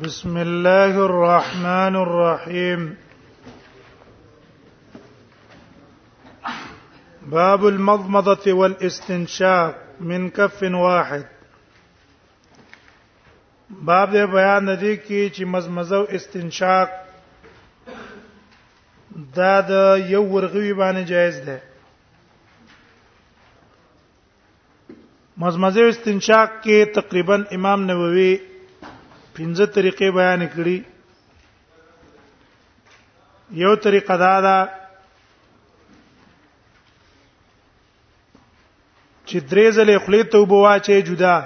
بسم الله الرحمن الرحيم باب المضمضة والاستنشاق من كف واحد باب دې بیان ندی کی چې مزمزه او استنشاق دا د یو ورغوي باندې جایز ده مزمزه او استنشاق کې تقریبا امام نووي پنځه طریقې بیان کړي یو طریقه دا ده چې درې ځلې خلی ته وبوا چې جدا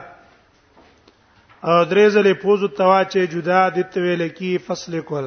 او درې ځلې پوزو ته واچې جدا د تویل کی فصل کول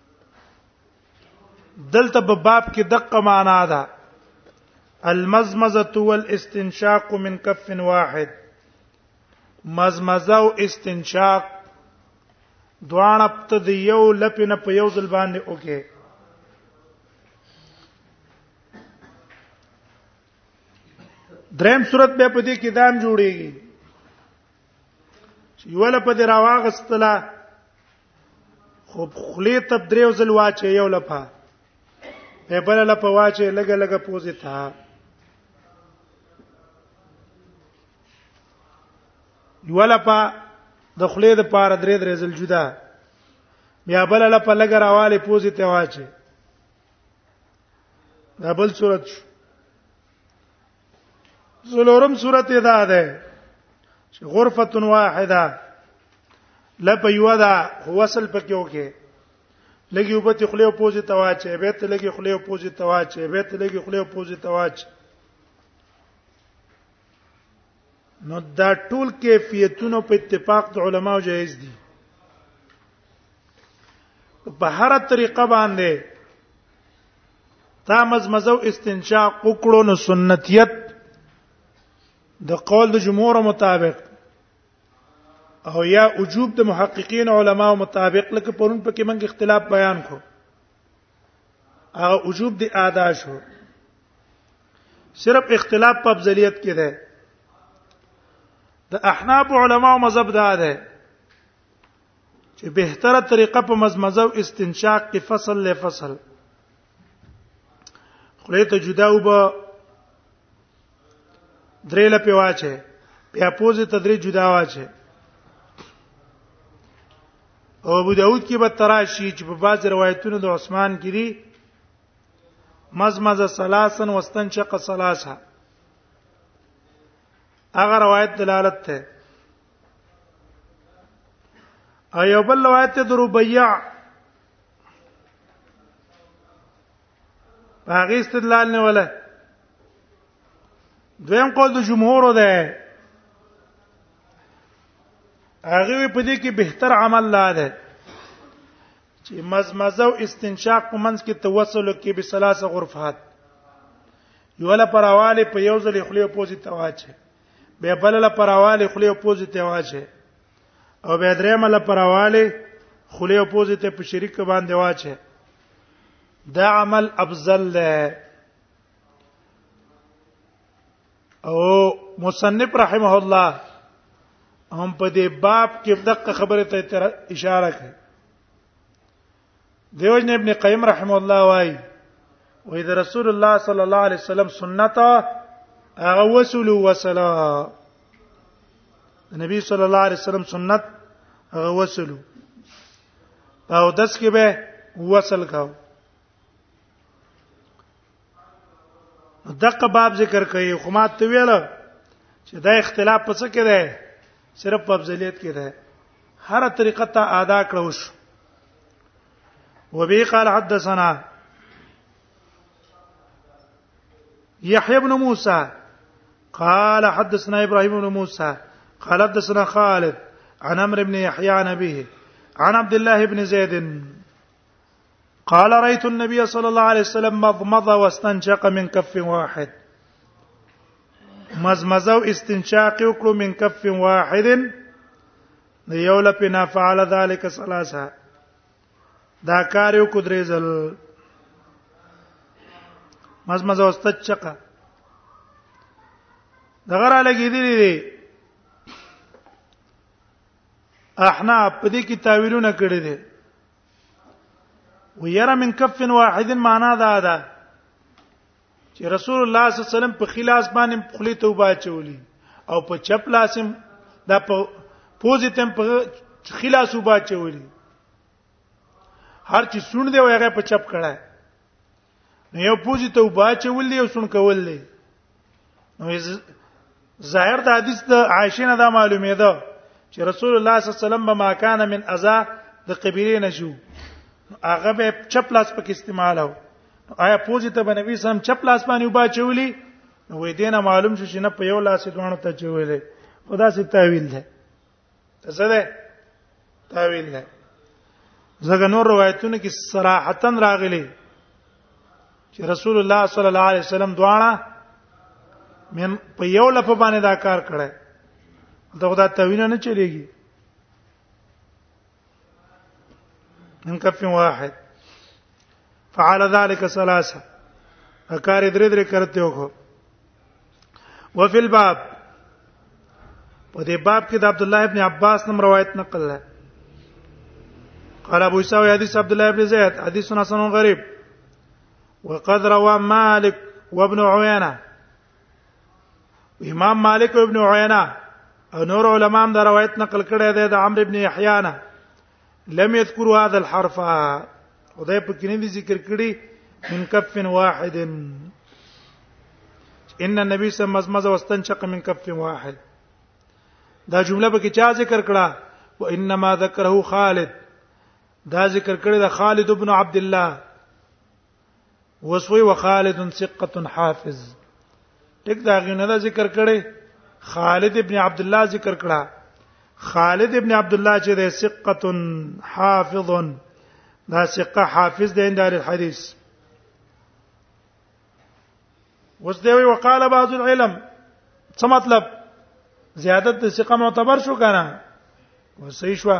دلته په باب کې دقه معنا ده المزمزه والاستنشاق من كف واحد مزمزه او استنشاق دواړه په د یو لپنه په یو ځل باندې اوکه دریم صورت به په دې کې دام جوړیږي یو لپه د راواغستله خو خلی ته دریو ځل واچې یو لپه په بل لپه واچې لګه لګه پوزې ته یو لپه د خلی د پاره درې درې ځل جدا بیا بل لپه لګه راواله پوزې ته واچې دا بل صورت شو زلورم صورت ادا ده چې غرفه واحده لپ یو دا وصل پکې وکي لګي وبته خله او پوزي تواچه به ته لګي خله او پوزي تواچه به ته لګي خله او پوزي تواچه نو دا ټول کیفیتونه په اتفاق د علماو جایز دي په هر طریقه باندې تا مزمزه او استنشاق وکړو نو سنتیت د قول د جمهور مطابق او یا وجوب د محققین علما مطابق لکه پرون په کې موږ اختلاف بیان کو هغه وجوب د ادا شو صرف اختلاف په افضلیت کې ده د احناف علما مذهب دا ده چې بهتره طریقه په مزمزه او استنشاق کې فصل له فصل خله ته جدا وب درې لپی واچه بیا پوزه ته درې جدا واچه او ابو داود کې به تراشی چې په بعض روایتونو د عثمان کې دي مزمزه سلاسن واستنشق سلاسه هغه روایت دلالت ته ایو بل روایت ته درو بیا هغه استدلال نه ولا دویم قول د جمهور ده هغه په دې کې بهتر عمل لا ده چې مزمزه او استنشاق په منځ کې توسل کې به ثلاثه غرفات یو له پرواله په یو ځل خپل پوزي تواچه به بل له پرواله خلی پوزي ته واچي او به درې مل پرواله خلی پوزي ته په شریک باندې واچي دا عمل افضل ده او مصنف رحمه الله هم په دې باب کې دغه خبره ته اشاره کوي دیوژن ابن قیم رحم الله وای وې د رسول الله صلی الله علیه وسلم سنت هغه وصول وصلا نبی صلی الله علیه وسلم سنت هغه وصول او داس کې به وصل کاو دغه باب ذکر کوي خو ما ته ویل چې دا اختلاف په څه کې ده صرف په افضلیت کې ده هر طریقه ته ادا کړو شو وبه قال حدثنا يحيى بن موسى قال حدثنا ابراهيم بن موسى قال حدثنا خالد عن عمرو بن يحيى عن ابيه عن عبد الله بن زيد قال رايت النبي صلى الله عليه وسلم مضمض واستنشق من كف واحد مزمزه او استنشاق وکړو من کف واحد د یو لپې نه فعل ذلك ثلاثه دا کار یو کو درې ځل مزمزه او استنشقه دغه را لګې دي دي احنا په دې کې تعویلونه کړی دي ويرى من كف واحد معنا دا ده چې رسول الله صلی الله علیه وسلم په خلاص باندې خلی توبه چولی او په چپ لاسم دا په پوزیتم په خلاص وبا چولی هر چې سون دی وایغه په چپ کړه نو یو پوزي ته وباچه ولې او سن کول لې نو ظاهر د حدیث د عائشه نه دا معلومه ده چې رسول الله صلی الله علیه وسلم به ما کان من اذا د قبیله نشو هغه به چپ لاس پکې استعمالو آیا پوزي ته بنوي سم چپ لاس باندې وباچه ولې نو وې دینه معلوم شو چې نه په یو لاس دوانو ته چولې خدا سي تعویل ده څه ده تاویل نه زګ نور روایتونه کې صراحتا راغلي چې رسول الله صلی الله علیه وسلم دواړه من په یو لپ باندې دا کار کړی دا خدا توینه نه چلیږي من كف واحد فعل ذلك ثلاثه اکار درې درې کرتے وکړو وفي الباب په دې باب کې د عبد الله ابن عباس نوم روایت نقل ده قال ابو سعيد حديث عبد الله بن زيد حديث حسن غريب وقد روى مالك وابن عيينه امام مالک او ابن عینا او نور علما هم دا روایت نقل کړی دی د عمرو ابن یحیی نه لم یذکر هذا الحرف خدای په کې نه دي ذکر کړی من کف واحد ان النبي صلی الله علیه وسلم واستنشق من کف واحد دا جمله به کې چا ذکر کړه و انما ذکره خالد دا ذکر کړی د خالد ابن عبد الله وسوي وخالد ثقه حافظ ټیک دا غنه دا ذکر کړي خالد ابن عبد الله ذکر کړه خالد ابن عبد الله چې د ثقه حافظ دا ثقه حافظ دی اندار الحديث وسدوي وقال بعض العلم څه مطلب زیادت د ثقه معتبر شو کنه وسې شو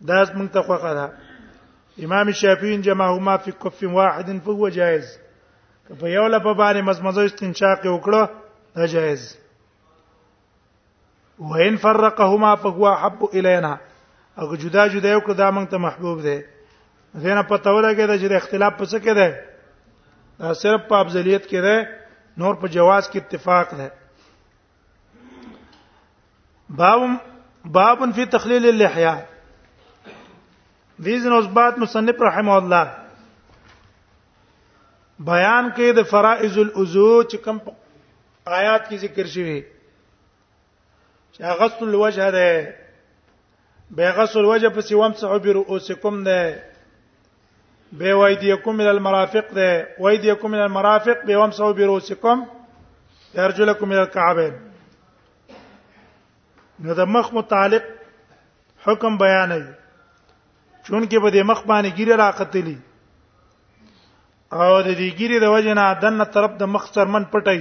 دا موږ ته خوخه ده امام شافعي جمعه ما فی کف واحد فهو جائز که په یو لپاره باندې مزمزه استنشاق وکړه دا جائز وان فرقهما فهو احب الینا او جدا جدا یو کړه دا موږ ته محبوب ده زینه په توله کې ده چې اختلاف پڅ کې ده دا صرف په افضلیت کې ده نور په جواز کې اتفاق ده باب باب فی تخلیل اللحیه دیزن اوس بعد مصنف رحم الله بیان کې د فرائض الوضو چې کوم آیات کې ذکر شوی چې غسل الوجه ده به غسل وجه په سیوم څه عبر او سکم ده به وای دی کوم ال المرافق ده وای دی کوم ال المرافق به وم څه عبر او سکم ارجلکم ال الكعبین نو د مخ متعلق حکم بیانوي چون کې به د مخ باندې ګیره راقتلی او د دې ګیره د وجنه دنه طرف د مخ چرمن پټي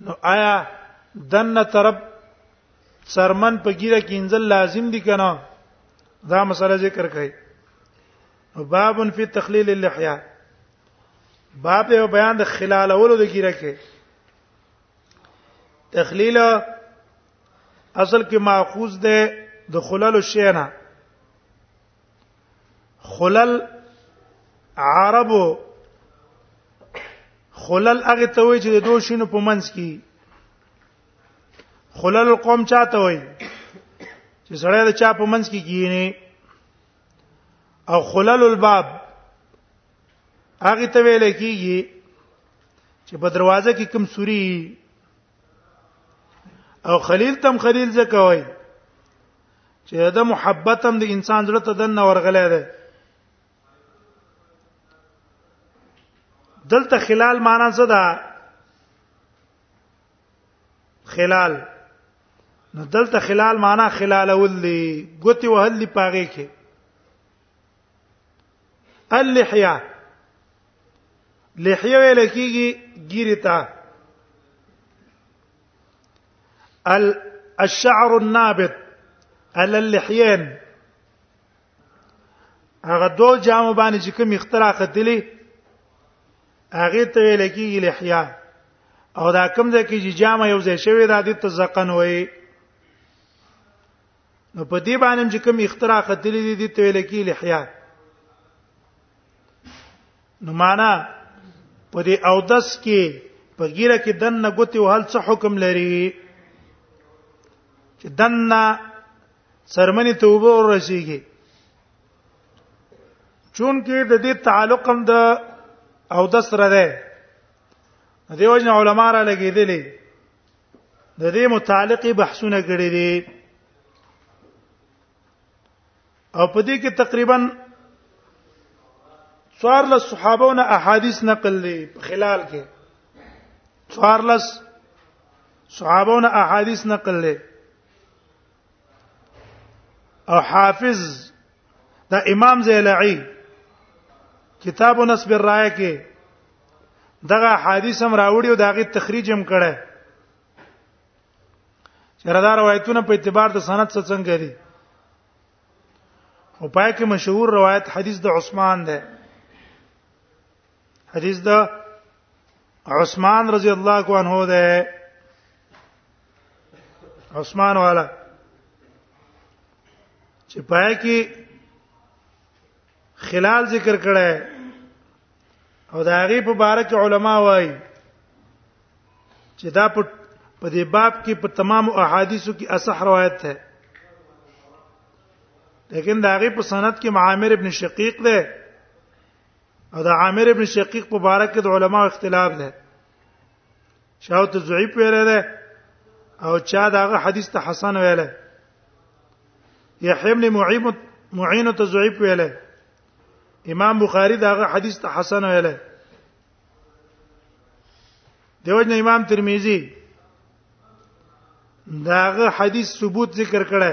نو آیا دنه طرف سرمن په ګیره کې انزل لازم دي کنه دا مسله ذکر کړي باب فی تخلیل اللحیا باب یو بیان د خلال اولو د ګیره کې تخلیل اصل کې ماخوذ ده د خلل الشینا خلل عربو خلل هغه ته وایي چې د دوه شینو په منځ کې خلل قوم چاته وایي چې سړی د چا په منځ کې کینی او خلل الباب هغه ته ویل کیږي چې په دروازه کې کوم سوري او خلیل تم خلیل ځکه وای چې دا محبت هم د انسان زړه ته دنه ورغلی دی دلته خلال معنا څه ده خلال نو دلته خلال معنا خلال ول دی ګوتی وهل دی پاغه کې اللحیا لحیه ویل کیږي ګیری ته الشعر النابت على اللحيين هغه دو جامو باندې چې کوم اختراع کتلی هغه ته ویل کیږي لحیا او دا کوم ځای کې چې جامه یو ځای شوی دا د تزقن وایي نو په دې باندې چې کوم اختراع خطلې دي د تویلکی لحیا نو معنا په دې او دس کې په ګیره کې دنه ګوتی او هل څه حکم لري چې دنه سرمنی توبه ور رسیږي چون کې د دې تعلق هم د او دس سره ده دیو جن علماء را لګیدلې د دې متعلقي بحثونه کړي دي او په دې کې تقریبا څوار له صحابو نه احادیث نقل دي په خلال کې څوار له صحابو نه احادیث نقل دي او حافظ دا امام زیلعی کتاب نسب الرایه کې دغه حدیث هم راوړی او دغه تخریج هم کړه چیرې دا روایتونه په اعتبار د سند څخه څنګه دي او پای کې مشهور روایت حدیث د عثمان ده حدیث دا عثمان رضی الله عنه ده عثمان والا چې پای کې خلال ذکر کړه او دا غي په باره کې علما وایي چې دا په په دې باب کې په تمام احادیثو کې اصح روایت ده لیکن دا غي په سند کې معامر ابن شقیق ده او د عامر ابن شقیق په باره کې د علماو اختلاف ده شاو ته ضعیف ویل ده او چا داغه حدیث ته حسن ویل یحیی ابن معین معین ته ضعیف ویل امام بخاری داغه حدیث ته حسن ویل دیوژن امام ترمذی داغه حدیث ثبوت ذکر کړه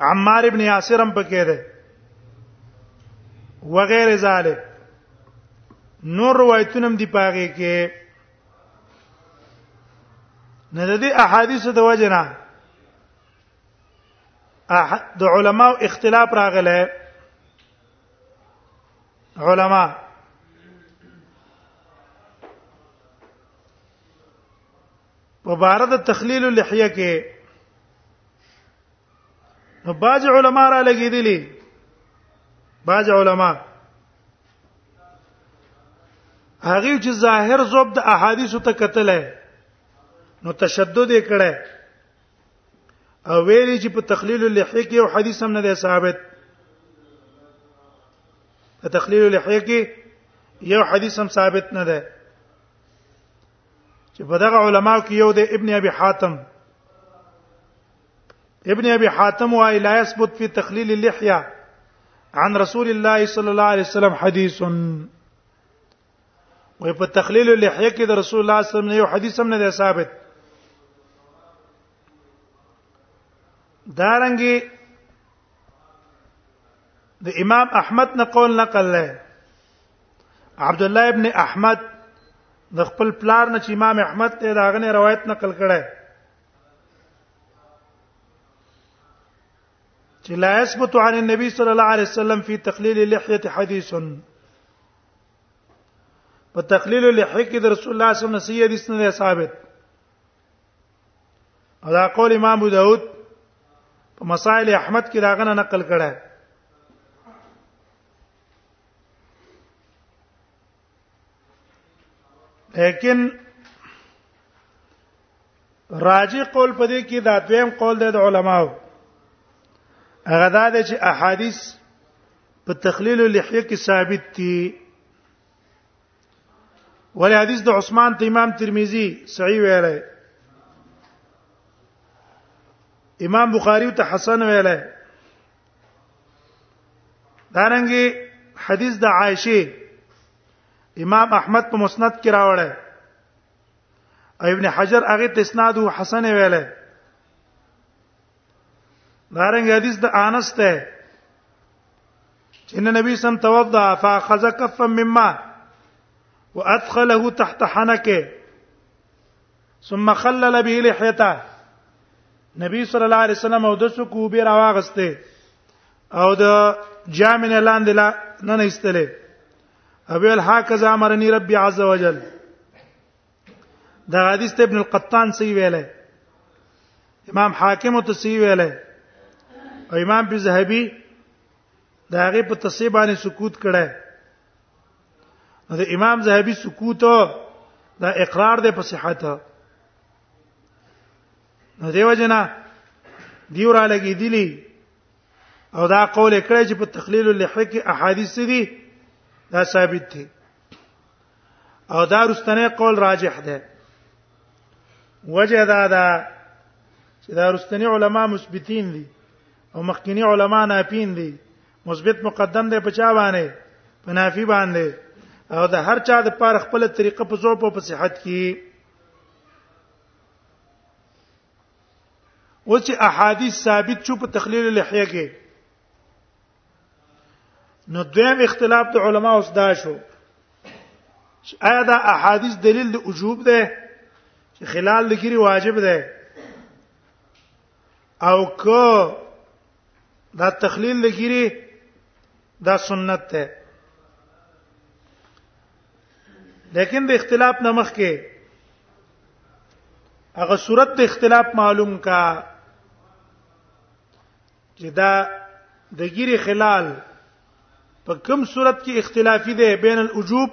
عمار ابن یاسر هم پکې ده وغیر ذالک نور روایتونه هم دی پاږي کې نه د دې احادیثو د وجنه د علماو اختلاف راغله علما په بار د تخلیل اللحیه کې نو باج علما را لګیدلی باج علما هغه چې ظاهر زوب د احادیثو ته قتل ہے نو تشدد یې کړه او ویلي چې په تخلیل اللحیه کې یو حدیث هم نه دی ثابت په تخلیل اللحیه کې یو حدیث هم ثابت نه دی چې په دغه علماو کې یو د ابن ابي حاتم ابن ابي حاتم وايي لا يثبت في تخليل اللحيه عن رسول الله صلى الله عليه وسلم حديث وي په تخليل اللحيه کې د رسول الله صلی الله عليه وسلم یو حدیث هم نه دی ثابت دارنګي د امام احمد نه قول نقل لای عبد الله ابن احمد د خپل پلار نه چې امام احمد ته داغه نه روایت نقل کړي چې لا يثبت عن النبي صلى الله عليه وسلم في تقليل اللحيه حديث په تقليل اللحيه کې د رسول الله صلی الله عليه وسلم سي حدیث نه ثابت او دا قول امام ابو داود په مسائل احمد کې داغه نقل کړه لیکن راجی قول پدې کې دا دویم قول دی د علماو هغه دا دی چې احادیث په تخلیل اللحیه کې ثابت دي ولې حدیث د عثمان ته امام ترمذی صحیح ویلی امام بخاری ته حسن ویلی دارنګي حدیث د عائشه امام احمد په مسند کې راوړی ابن حجر هغه ته اسناد حسن ویله دارنګ حدیث د انس ته ان النبي صم توضا فاخذ كفا مما وادخله تحت حنكه ثم خلل به لحيته نبی صلی الله علیه وسلم او د سکو به راوغسته او د جامن لاندې لا نه نستلې ابي الحاکز امرني ربي عز وجل دا حدیث ته ابن القطان سی ویله امام حاکم ته سی ویله او امام بزهبي دا هغه په تصیبانه سکوت کړه نو د امام زهبي سکوت دا اقرار دی په صحت نو دیو جنا دیو را لګی دلی او دا قول کړی چې په تخلیل اللحیه کې احادیث دي دا ثابت دي او دا رستنه قول راجح ده وجه دا ده چې دا رستنی علما مثبتین دي او مخکینی علما ناپین دي مثبت مقدم دی په چا باندې په نافي باندې او د هر چا د پاره خپل طریقه په زوپ او په صحت کې و چې احادیث ثابت شو په تخلیل لحیه کې نو دویم اختلاف د علما اوس دا شو چې آیا دا احادیث دلیل د وجوب ده چې خلال لګری واجب ده او کو دا تخلیل لګیری دا سنت ده لیکن د اختلاف نمخ کې هغه صورت د اختلاف معلوم کا چې دا د ګيري خلال په کوم صورت کې اختلافي ده بین الوجوب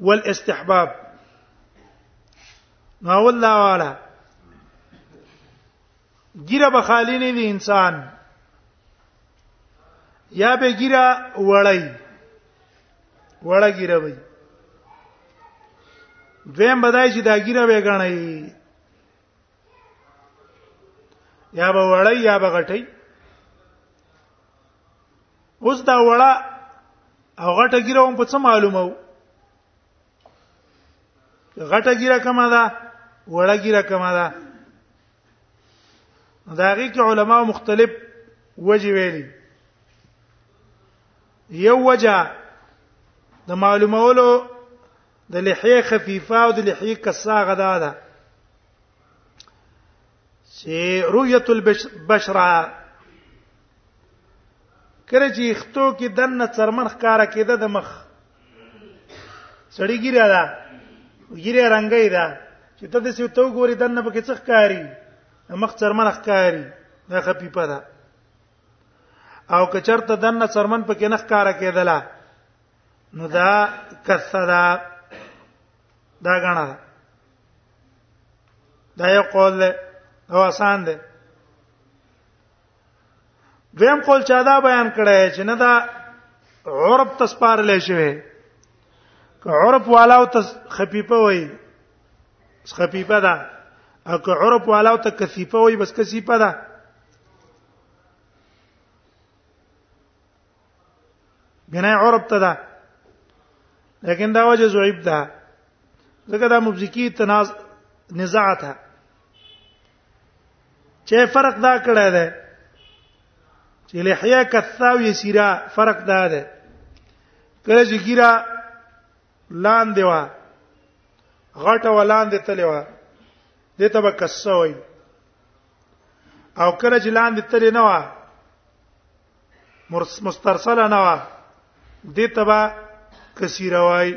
والاستحباب نو والله والا ګیره به خالی نه دی انسان یا به ګیره وړی وړه ګیره وي دویم بدای چې دا ګیره به غنی یا به وړی یا به غټی اوس دا وړه او غټه ګیره هم په څه معلومه وو غټه ګیره کومه ده وړه ګیره کومه ده دا غي کې علما مختلف وجه ویلي یو وجه د معلومولو د لحیه خفیفه او د لحیه کساغه دا ده چې رؤیت البشرا کله چې اختو کې دنه څرمن ښکارا کېده د مخ سړی ګیره ده ګیره رنگي ده چې ته د سیو تو ګوري دنه پکې څه ښکاری مخ څرمن ښکاری دا خفیفه ده او کچرته دنه څرمن پکې نه ښکارا کېدله نو دا کسدا دا غنا ده دا یو قول ده او آسان ده دویم قول چا دا بیان کړی چې نه دا عرب تسپار لې شوی که عرب والاو ته خفيفه وای خفيفه ده او که عرب والاو ته کثیفه وای بس کثیفه ده بنا عرب ته ده لیکن دا وجه زعیب ده ځکه دا مبزکی تناز نزاع ته چې فرق دا کړی دی چې لحیا کثاو یسیرا فرق دا دی کله چې ګیرا لاندې وا غټه ولاندې تلې وا دې ته به کسوي او کله چې لاندې تلې نه وا مسترسله نه و دې تبا کثیره وای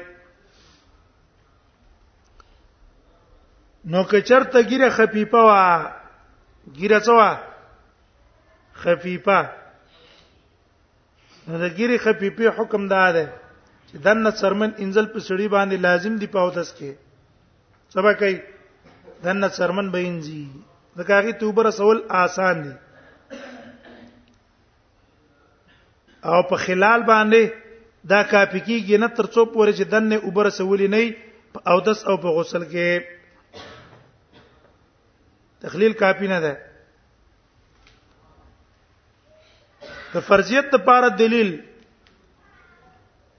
نو که چرته ګیره خفیفه وا ګیره څه وا خفیفه نو د ګیره خفیفه حکم دا ده چې دنه سرمن انزل په سړی باندې لازم دی په اوتس کې سبا کوي دنه چرمن بینځي د کاغی توبه رسول آسان دي او په خلال باندې دا کافی کیږي نه تر څو پورې چې دنه اوبر سولې نه او دس او په غسل کې تخلیل کافی نه ده د فرضیت لپاره دلیل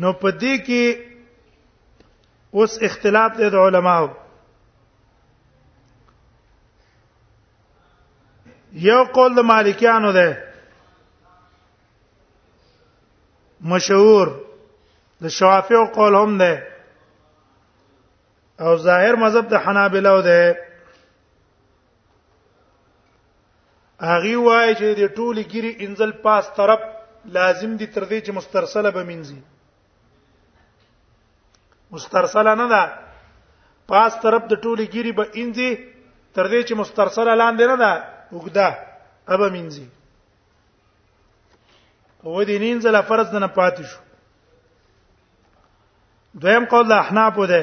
نو په دې کې اوس اختلاف دی د علماو یو قول د مالکیانو ده مشهور د شوافیو قول هم ده او ظاهر مذهب د حنابلو ده هغه وای چې د ټولي ګيري انزل پاس طرف لازم دي تر دې چې مسترسله به منځي مسترسله نه ده پاس طرف د ټولي ګيري به انځي تر دې چې مسترسله لاندې نه ده وګدا ابا منځي او دې نینځل فرض نه پاتې شو دویم قول د احناف ده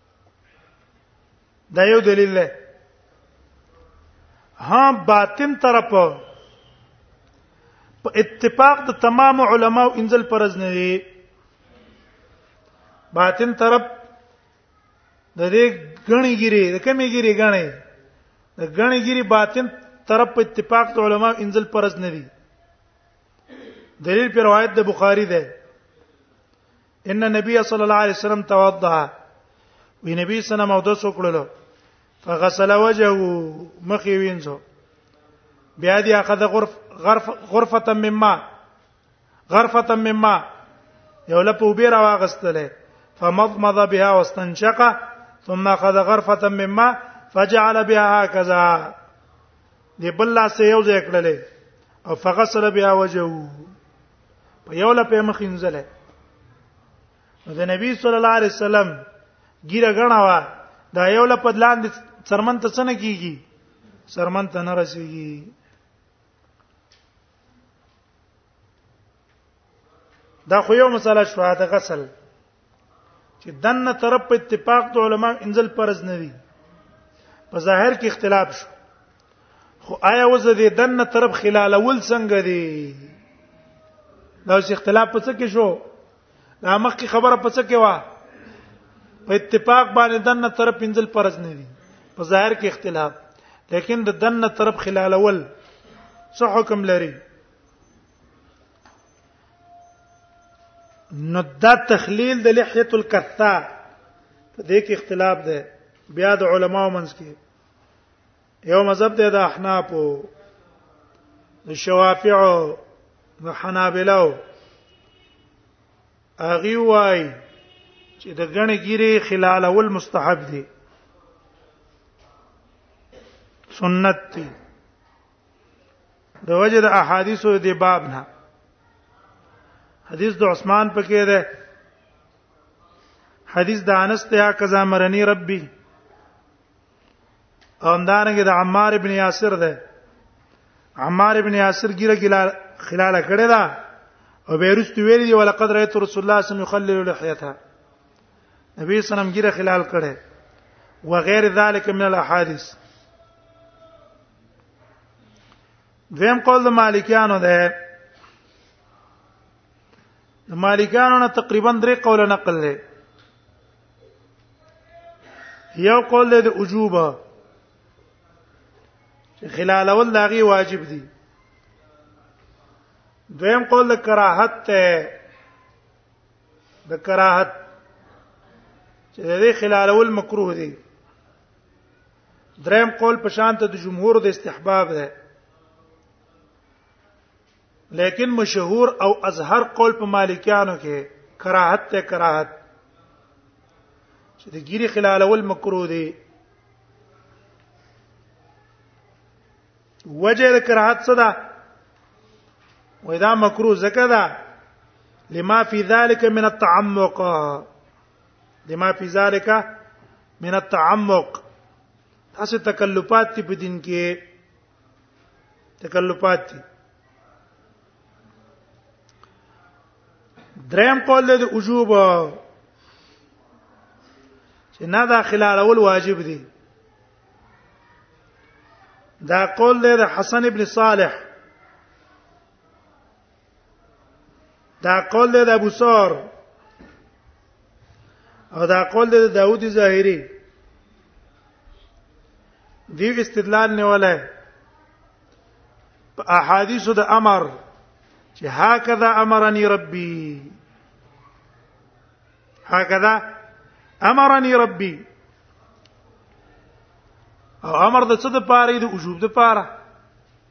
دا یو دلیل دی ها باطن طرف په اتفاق د تمام علما او انزل پرز نه دی باطن طرف د دې غنی ګری د کمی ګری غنی د غنی ګری باطن طرف په اتفاق د علما او انزل پرز نه دی دلیل په روایت د بخاری ده ان النبي صلى الله عليه وسلم توضا وی نبی صلی الله علیه وسلم وکړلو فغسل وجهه مخې وینځو بیا دې اخذ غرف غرف غرفه مما غرفه مما یو لپه وبیر واغستله فمضمض بها واستنشق ثم اخذ غرفه مما فجعل بها هكذا دې بل لاس یو ځای کړلې او فغسل بها وجهه په یو لپه مخ انځله نو د نبی صلی الله علیه وسلم ګیره غنا وا دا یو لپه لاندې سرمن ته څنګه کیږي سرمن ته نه رسیږي دا خو یو مسله شو دا غسل چې دنه طرف په اتفاق د علما انزل فرض نه دي په ظاهر کې اختلاف شو خو آیا وز دې دنه طرف خلال اول څنګه دي دا چې اختلاف په څه کې شو دا مخکې خبره په څه کې و په اتفاق باندې دنه طرف انزل فرض نه دي په ظاهر کې اختلاف لیکن د دنه طرف خلال اول څه حکم لري نو دا تخلیل د لحیه الکثا په دې کې اختلاف دی بیا د علماو منځ کې یو مذهب دی د احناف او د شوافع او د حنابلہ اغي وای چې د غنې ګيره خلال اول مستحب دی سنت دی د وجه د احادیثو د باب نه حدیث د عثمان پکې ده حدیث د انس ته کزا مرنی ربي اومدارنګ د عمار ابن یاسر ده عمار ابن یاسر ګیره ګلا خلاله کړی دا او بیرست ویل دی ولقد رایت رسول الله صلی الله علیه وسلم یخلل لحیته نبی سلام ګیره خلال کړي وغیر ذلک من الاحاديث دویم قول د مالکیانو ده د مالکیانو نه تقریبا درې قول نقل لري یو قول د وجوبه چې خلال اول داغي واجب دي دویم قول د کراهت ته د کراهت چې د خلال اول مکروه دي دریم قول په شان ته د جمهور د استحباب ده لیکن مشهور او اظهر قول په مالکیانو کې کراهت ته کراهت چې د ګيري خلال اول مکروه دي وجه د کراهت څه ده وای دا مکروه زکه ده لما فی ذلک من التعمق لما فی ذلک من التعمق تاسو تکلفات دي په دین کې تکلفات دي دریم قول له وجوب چې نه دا خلالول واجب دي دا قول له حسن ابن صالح دا قول د ابو ثور او دا قول د داوود ظاهری دی استدلال نه ولای په احادیث د امر چې هکذا امرني ربي هکذا امرني ربي او امر د څه د پاره دی وجوب د پاره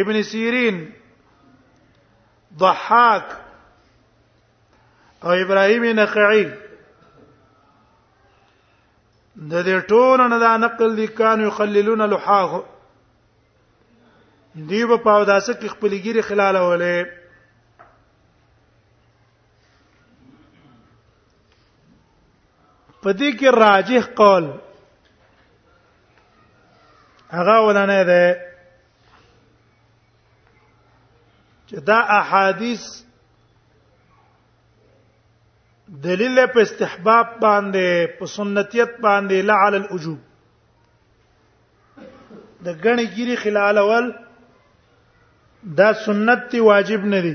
ابن سیرین ضحاک او ابراهیم نخعی د دې ټولو نه دا نقل دي کانو یخللون لحاه دی په پاو داسه کې خپل ګيري خلاله ولې په دې کې راجح قول هغه ولنه ده چې دا احادیث دلیل په استحباب باندې په سنتیت باندې لا علی الوجوب د غنی ګيري خلال اول دا سنت تی واجب نه دی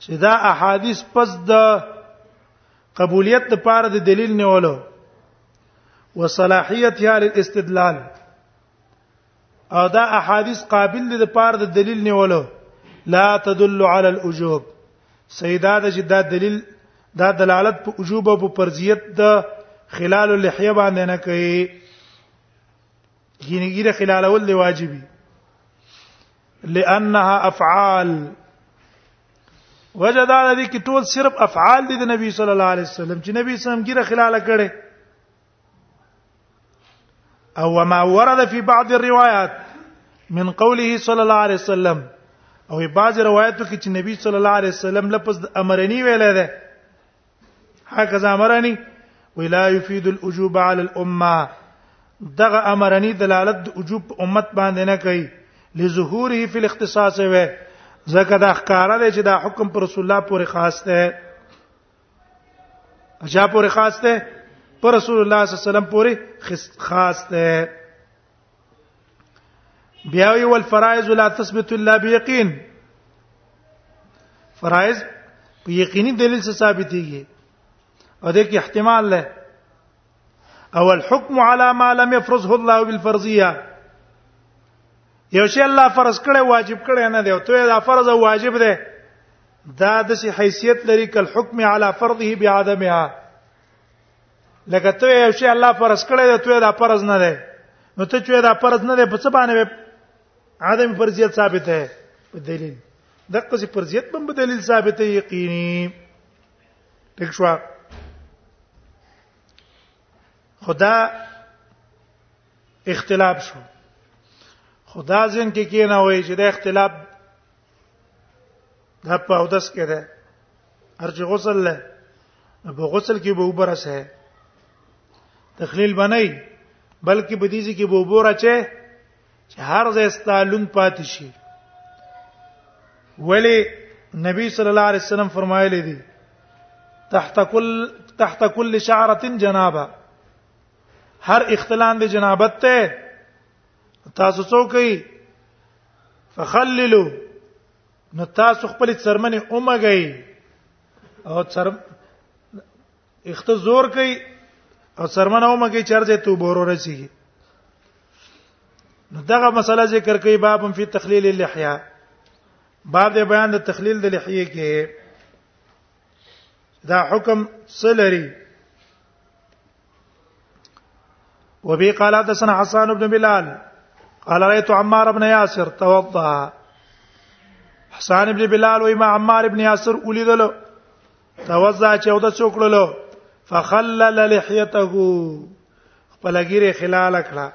چې دا احادیث پس د قبولیت لپاره د دلیل نیولو وصلاحیتها للاستدلال او دا احادیث قابل دي لپاره د دلیل نیولو لا تدل على الوجوب سیدا د چې دا دلیل دا دلالت په وجوب او په فرضیت د خلال اللحیه باندې نه کوي ګینګیره خلالول دی واجبي لانها افعال وجه دا دی چې ټول صرف افعال دي د نبی صلی الله علیه وسلم چې نبی صلی الله علیه وسلم ګیره خلاله کړي او ما ورد فی بعض الروايات من قوله صلی الله علیه وسلم او بعض روایتو کې چې نبی صلی الله علیه وسلم لفظ امرنی ویل دی هکذا امرني ولا يفيد الوجوب على الامه دغه امرني دلالت د وجوب امت باندې نه کوي لظهوره فی الاختصاص و زکه دا ښکارا دی چې دا حکم پر رسول الله پورې خاص دی اجا پورې خاص دی پر رسول الله صلی الله علیه وسلم پورې خاص دی بیا وی ول فرایض لا تثبت الا بيقين فرایض په یقیني دلیل سره ثابتېږي او د کې احتمال له او الحكم على ما لم يفرضه الله بالفرضيه یو شی الله فرض کړي واجب کړي نه دی او ته دا فرض او واجب دی دا د شي حیثیت لري کل حکم علی فرضه بعدمها لکه ته یو شی الله فرض کړی دی ته دا فرض نه دی نو ته چې دا فرض نه دی په څه باندې عدم فرضیت ثابت ہے په دلیل دغه څه فرضیت په دلیل ثابت ہے یقیني ټیک شو خدا اختلاف شو خدا ځین کې کې نه وای چې دا اختلاف دا په اودس کې ده هرچی غسل له په غسل کې به وبرس ہے تخلیل بنای بلکې په دې کې به وبره چې چې هر ځای ستالون پاتې شي ولی نبی صلی الله علیه وسلم فرمایلی دی تحت کل تحت کل شعره جنابه هر اختلان د جنابت ته تاسو څوک یې فخللو نو تاسو خپل څرمنې اومګی او څر اخته زور کوي او څرمنه اومګی چرځه تو بورو رسیږي نو دغه مسله ذکر کوي باب فی تخلیل اللحیه باب د بیان د تخلیل د لحیه کې دا حکم سلری وبي قال حدثنا حسان بن بلال قال رايت عمار بن ياسر توضا حسان بن بلال و امام عمار بن ياسر ولیدل توضا چې او د څوکړلو فخلل لحيته خپل ګيره خلال کړه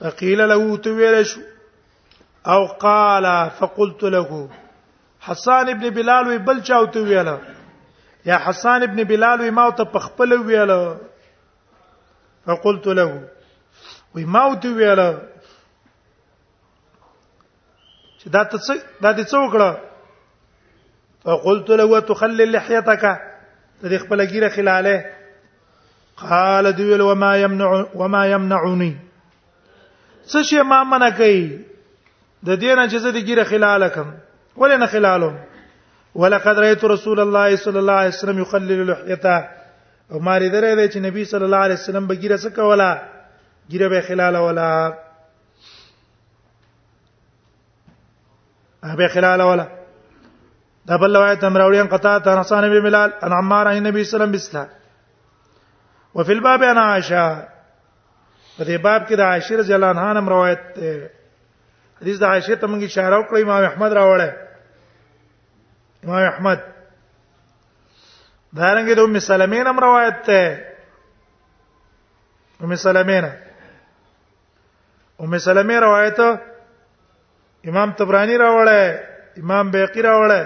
فقيل له تو ویل شو او قال فقلت له حسان ابن بلال وی بل چاو تو ویل یا حسان ابن بلال وی ما ته پخپل ویل فقلت له وی ما تو ویل چې دا ته څه دا دې څه وکړه فقلت له تخلي لحيتك دې خپل ګیره خلاله قال دی ویل وما يمنع وما يمنعني څه شي ما منع کوي د دې نه چې زه دې ګیره خلاله کوم ولې نه خلالم ولقد رايت رسول الله صلى الله عليه وسلم يخلل لحيته او ما لري درې چې نبی صلی الله علیه وسلم بګیره څه کوله ګیره به خلاله ولا ابي خلال ولا دا بل روایت امر اورین قطا ته حسن بن ملال ان عمار عن النبي صلى الله عليه وسلم وفي الباب انا عائشه په دې باب کې د عائشه رضی الله عنها نم روایت ده حدیث د عائشه ته موږ اشاره وکړې امام احمد راوړل امام احمد دا رنګه د ام سلمې نم روایت ده ام سلمې نه ام سلمہ روایت امام طبرانی راوړی امام بیقی راوړی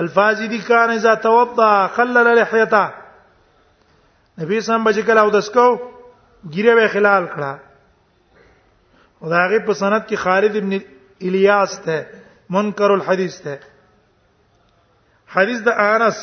الفاظ دي کان اذا توضا خلل لحيته نبی سم بچ کله او دسکو ګیره به خلال کړه او دا غي په سند کې خالد ابن الیاس ته منکر الحدیث ته حدیث د انس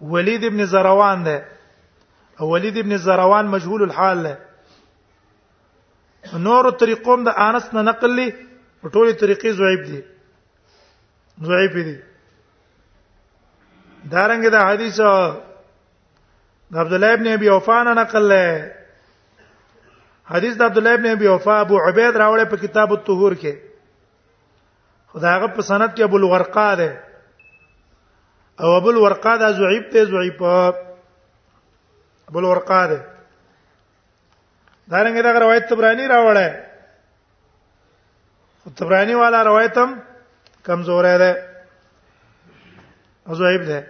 ولید ابن زروان ده او ولید ابن زروان مجهول الحال ده نور طریقوم د انس نه نقل لي ټولې طریقې ضعیف دي ضعیف دي دارنګ دا حدیث د عبد الله ابن ابي اوفا نه نقل لای حدیث د عبد الله ابن ابي اوفا ابو عبید راوړی په کتاب الطهور کې خداغه په سند کې ابو الورقا ده او ابو الورقا دا ضعیف ته ضعیف ابو الورقا ده دا رنګه دا روایت تبرانی راوړی تبرانی والا روایت هم کمزور ده او ضعیف ده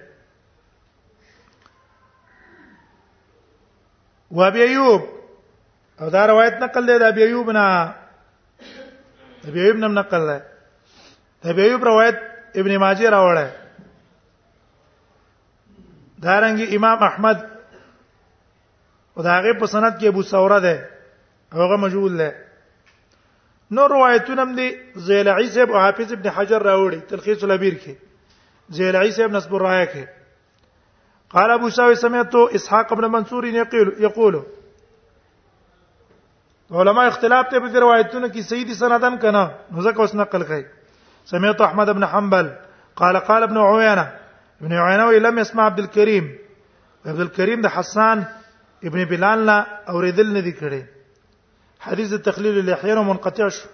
وابي ايوب او دا روایت نقل دی د ابي ايوب نه ابي ايوب نم نقل دی ابي ايوب روایت ابن ماجه راوړی دارنګ امام احمد او دا هغه په سند کې ابو ثوره ده هغه مجهول ده نو روایتونه هم دي زیل عیسی او حافظ ابن حجر راوړي تلخیص الابیر کې زیل عیسی ابن نصب الرایه کې قال ابو ساوي سمعت اسحاق بن منصور يقول يقول علماء اختلاف ته په روایتونو کې سیدی سندن کنا نو ځکه اوس نقل کړي سمعت احمد بن حنبل قال قال ابن عيينه ابن عيينه لم يسمع عبد الكريم عبد الكريم د حسان ابن بلال نه اوریدل نه دي کړي حدیث تخلیل الاحيان منقطع شو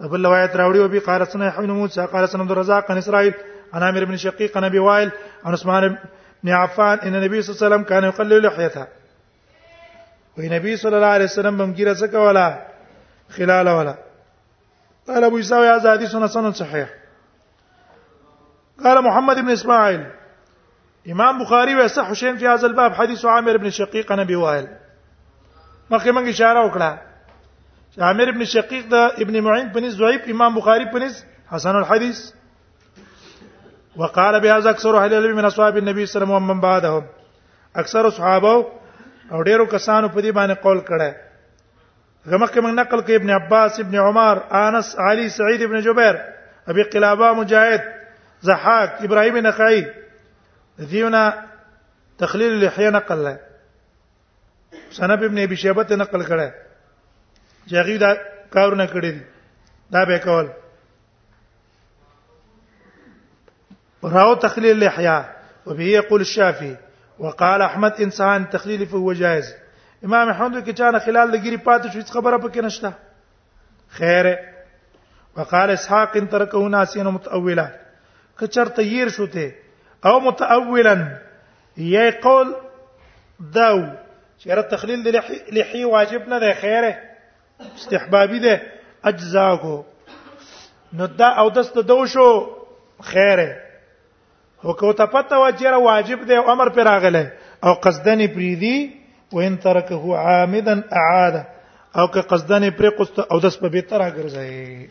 بل روایت راوړي او بي قال سنه حمد موسى قال سنه عبد الرزاق عن اسرائيل انا امر بن شقيق نبي وائل عن عثمان بن عفان ان النبي صلى الله عليه وسلم كان يقلل لحيته والنبي صلى الله عليه وسلم بمجيره سكه ولا خلال ولا قال ابو يساوي هذا حديث حسن صحيح قال محمد بن اسماعيل امام بخاری وه صح حسین فی هذا الباب حدیث عامر ابن شقیق نبی وائل مخکې موږ اشاره وکړه چې عامر ابن شقیق د ابن معین په نس ضعیف امام بخاری په نس حسن الحدیث وقال بهذا اكثر اهل العلم من اصحاب النبي صلى الله عليه وسلم ومن بعدهم اکثر صحابه او ډیرو کسانو په دې باندې قول کړه غمخ من نقل کې ابن عباس ابن عمر انس علي سعيد ابن جبير ابي قلابه مجاهد زحاك ابراهيم نخعي ديونا تخليل اللحيه نقل له سنب ابن ابي شيبه نقل کړه جاغي دا کارونه کړی دا به کول راو تخليل الاحياء وبه يقول الشافعي وقال احمد انسان تخليل فهو جائز امام احمد کې چانه خلال د ګری پاتې شو هیڅ خبره پکې نشته خیر وقال اسحاق ان ترکه ناسین متأولا کچر تیر شو ته او متأولا یې قول داو چیرې تخلیل د لحی واجب نه دی خیره استحبابي ده اجزا کو نو دا او دس د دو شو خیره هو کو ته پته و چې واجب دی امر پر راغله او قصدنی پریدي وان ترکه عامدا اعاده او که قصدنی پرې قصد او دس په به تر راګرځي